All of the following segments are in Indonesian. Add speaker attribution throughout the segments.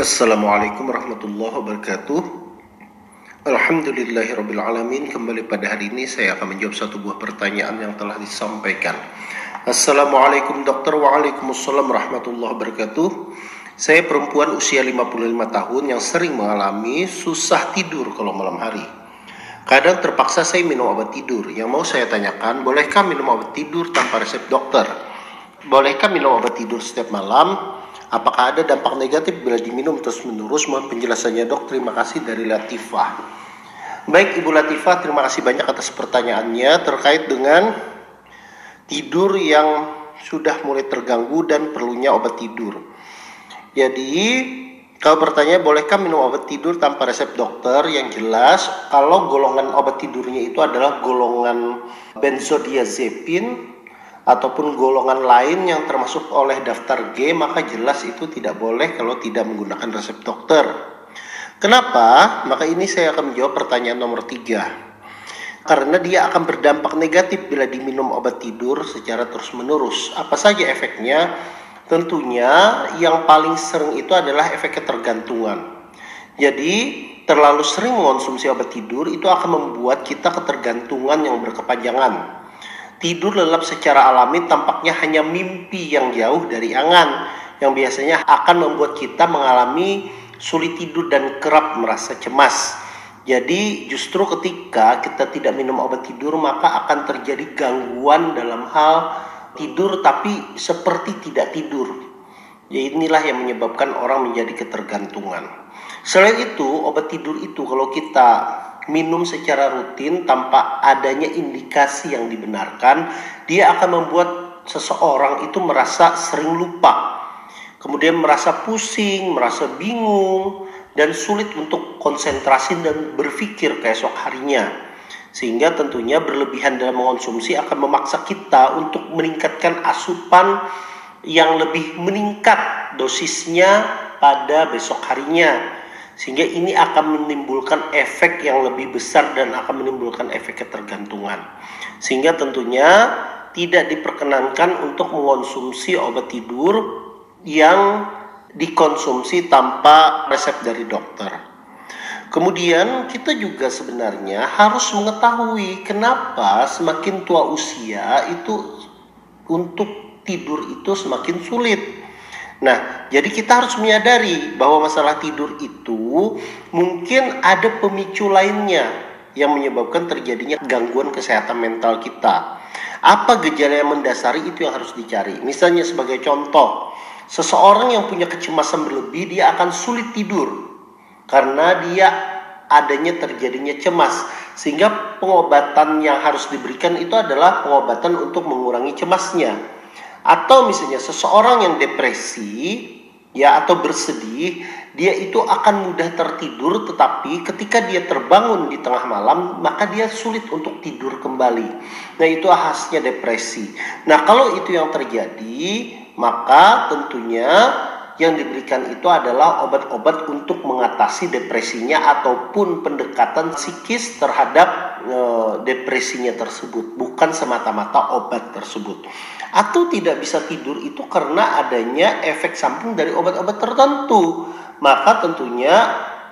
Speaker 1: Assalamualaikum warahmatullahi wabarakatuh. Alhamdulillahirrabbilalamin Kembali pada hari ini saya akan menjawab satu buah pertanyaan yang telah disampaikan. Assalamualaikum dokter. Waalaikumsalam warahmatullahi wabarakatuh. Saya perempuan usia 55 tahun yang sering mengalami susah tidur kalau malam hari. Kadang terpaksa saya minum obat tidur. Yang mau saya tanyakan, bolehkah minum obat tidur tanpa resep dokter? Bolehkah minum obat tidur setiap malam? Apakah ada dampak negatif bila diminum terus-menerus? Mohon penjelasannya dok. Terima kasih dari Latifah. Baik Ibu Latifah, terima kasih banyak atas pertanyaannya terkait dengan tidur yang sudah mulai terganggu dan perlunya obat tidur. Jadi kalau bertanya bolehkah minum obat tidur tanpa resep dokter? Yang jelas kalau golongan obat tidurnya itu adalah golongan benzodiazepin ataupun golongan lain yang termasuk oleh daftar G maka jelas itu tidak boleh kalau tidak menggunakan resep dokter. Kenapa? Maka ini saya akan menjawab pertanyaan nomor tiga. Karena dia akan berdampak negatif bila diminum obat tidur secara terus-menerus. Apa saja efeknya? Tentunya yang paling sering itu adalah efek ketergantungan. Jadi terlalu sering mengonsumsi obat tidur itu akan membuat kita ketergantungan yang berkepanjangan Tidur lelap secara alami tampaknya hanya mimpi yang jauh dari angan yang biasanya akan membuat kita mengalami sulit tidur dan kerap merasa cemas. Jadi justru ketika kita tidak minum obat tidur maka akan terjadi gangguan dalam hal tidur tapi seperti tidak tidur. Ya inilah yang menyebabkan orang menjadi ketergantungan. Selain itu, obat tidur itu kalau kita minum secara rutin tanpa adanya indikasi yang dibenarkan, dia akan membuat seseorang itu merasa sering lupa. Kemudian merasa pusing, merasa bingung, dan sulit untuk konsentrasi dan berpikir keesok harinya. Sehingga tentunya berlebihan dalam mengonsumsi akan memaksa kita untuk meningkatkan asupan yang lebih meningkat dosisnya pada besok harinya sehingga ini akan menimbulkan efek yang lebih besar dan akan menimbulkan efek ketergantungan sehingga tentunya tidak diperkenankan untuk mengonsumsi obat tidur yang dikonsumsi tanpa resep dari dokter. Kemudian kita juga sebenarnya harus mengetahui kenapa semakin tua usia itu untuk tidur itu semakin sulit. Nah, jadi kita harus menyadari bahwa masalah tidur itu mungkin ada pemicu lainnya yang menyebabkan terjadinya gangguan kesehatan mental kita. Apa gejala yang mendasari itu yang harus dicari. Misalnya sebagai contoh, seseorang yang punya kecemasan berlebih dia akan sulit tidur karena dia adanya terjadinya cemas sehingga pengobatan yang harus diberikan itu adalah pengobatan untuk mengurangi cemasnya atau misalnya seseorang yang depresi ya atau bersedih, dia itu akan mudah tertidur tetapi ketika dia terbangun di tengah malam maka dia sulit untuk tidur kembali. Nah, itu khasnya depresi. Nah, kalau itu yang terjadi, maka tentunya yang diberikan itu adalah obat-obat untuk mengatasi depresinya ataupun pendekatan psikis terhadap e, depresinya tersebut, bukan semata-mata obat tersebut atau tidak bisa tidur itu karena adanya efek samping dari obat-obat tertentu. Maka tentunya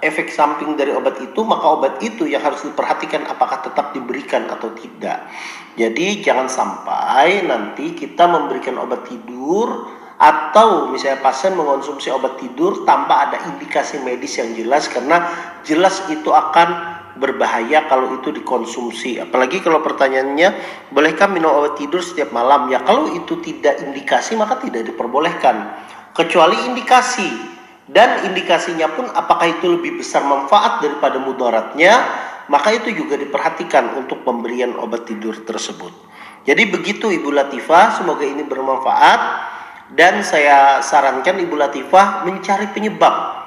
Speaker 1: efek samping dari obat itu, maka obat itu yang harus diperhatikan apakah tetap diberikan atau tidak. Jadi jangan sampai nanti kita memberikan obat tidur atau misalnya pasien mengonsumsi obat tidur tanpa ada indikasi medis yang jelas karena jelas itu akan berbahaya kalau itu dikonsumsi. Apalagi kalau pertanyaannya, bolehkah minum obat tidur setiap malam? Ya kalau itu tidak indikasi maka tidak diperbolehkan. Kecuali indikasi dan indikasinya pun apakah itu lebih besar manfaat daripada mudaratnya, maka itu juga diperhatikan untuk pemberian obat tidur tersebut. Jadi begitu Ibu Latifah, semoga ini bermanfaat dan saya sarankan Ibu Latifah mencari penyebab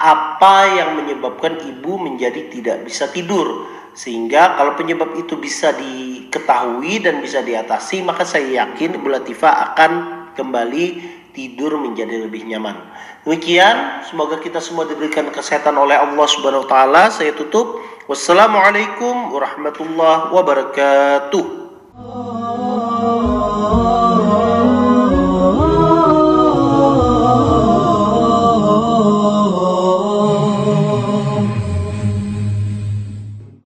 Speaker 1: apa yang menyebabkan ibu menjadi tidak bisa tidur sehingga kalau penyebab itu bisa diketahui dan bisa diatasi maka saya yakin Ibu Latifah akan kembali tidur menjadi lebih nyaman. Demikian, semoga kita semua diberikan kesehatan oleh Allah Subhanahu wa taala. Saya tutup. Wassalamualaikum warahmatullahi wabarakatuh.